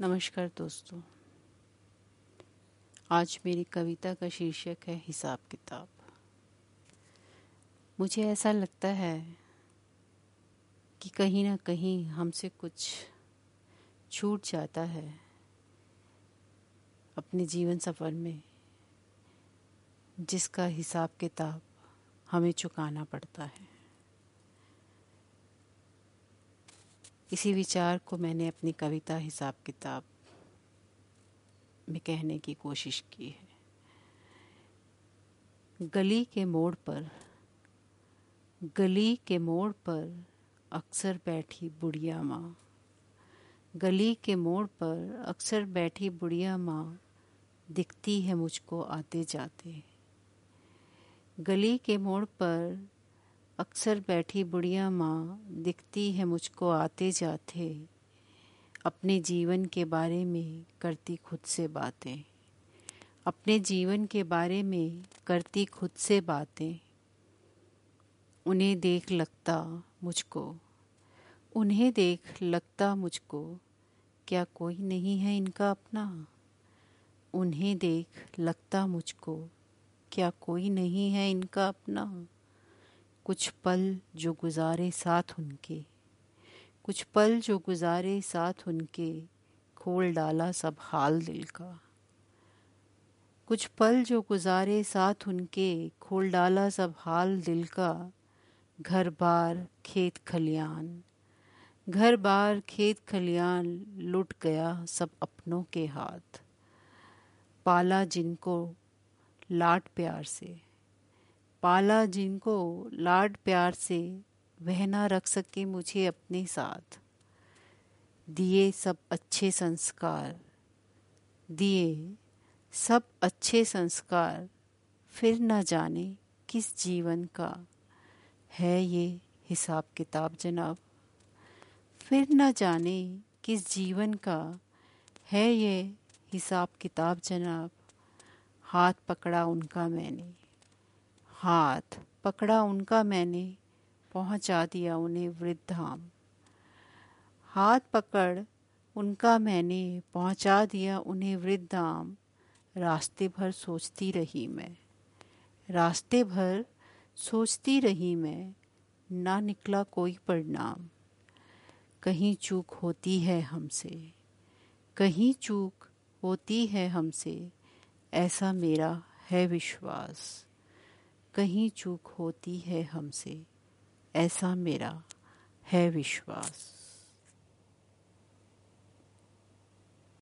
नमस्कार दोस्तों। आज मेरी कविता का शीर्षक है हिसाब किताब। मुझे ऐसा लगता है कि कहीं ना कहीं हमसे कुछ छूट जाता है अपने जीवन सफ़र में, जिसका हिसाब किताब हमें चुकाना पड़ता है। इसी विचार को मैंने अपनी कविता, हिसाब किताब में कहने की कोशिश की है। गली के मोड़ पर, गली के मोड़ पर अक्सर बैठी बुढ़िया माँ। गली के मोड़ पर अक्सर बैठी बुढ़िया माँ दिखती है मुझको आते जाते गली के मोड़ पर अक्सर बैठी बुढ़िया माँ दिखती है मुझको आते जाते, अपने जीवन के बारे में करती खुद से बातें। अपने जीवन के बारे में करती खुद से बातें। उन्हें देख लगता मुझको। उन्हें देख लगता मुझको, क्या कोई नहीं है इनका अपना? उन्हें देख लगता मुझको, क्या कोई नहीं है इनका अपना? कुछ पल जो गुजारे साथ उनके, कुछ पल जो गुजारे साथ उनके, खोल डाला सब हाल दिल का। कुछ पल जो गुजारे साथ उनके, खोल डाला सब हाल दिल का। घर बार खेत खलियान, घर बार खेत खलियान लुट गया सब अपनों के हाथ। पाला जिनको लाट प्यार से। पाला जिनको लाड प्यार से वह ना रख सके मुझे अपने साथ। दिए सब अच्छे संस्कार, दिए सब अच्छे संस्कार, फिर न जाने किस जीवन का है ये हिसाब किताब जनाब। फिर न जाने किस जीवन का है ये हिसाब किताब जनाब। हाथ पकड़ा उनका मैंने। हाथ पकड़ा उनका मैंने, पहुँचा दिया उन्हें वृद्धाम। हाथ पकड़ उनका मैंने, पहुँचा दिया उन्हें वृद्धाम। रास्ते भर सोचती रही मैं, रास्ते भर सोचती रही मैं, ना निकला कोई परिणाम। कहीं चूक होती है हमसे, कहीं चूक होती है हमसे, ऐसा मेरा है विश्वास। कहीं चूक होती है हमसे। ऐसा मेरा है विश्वास।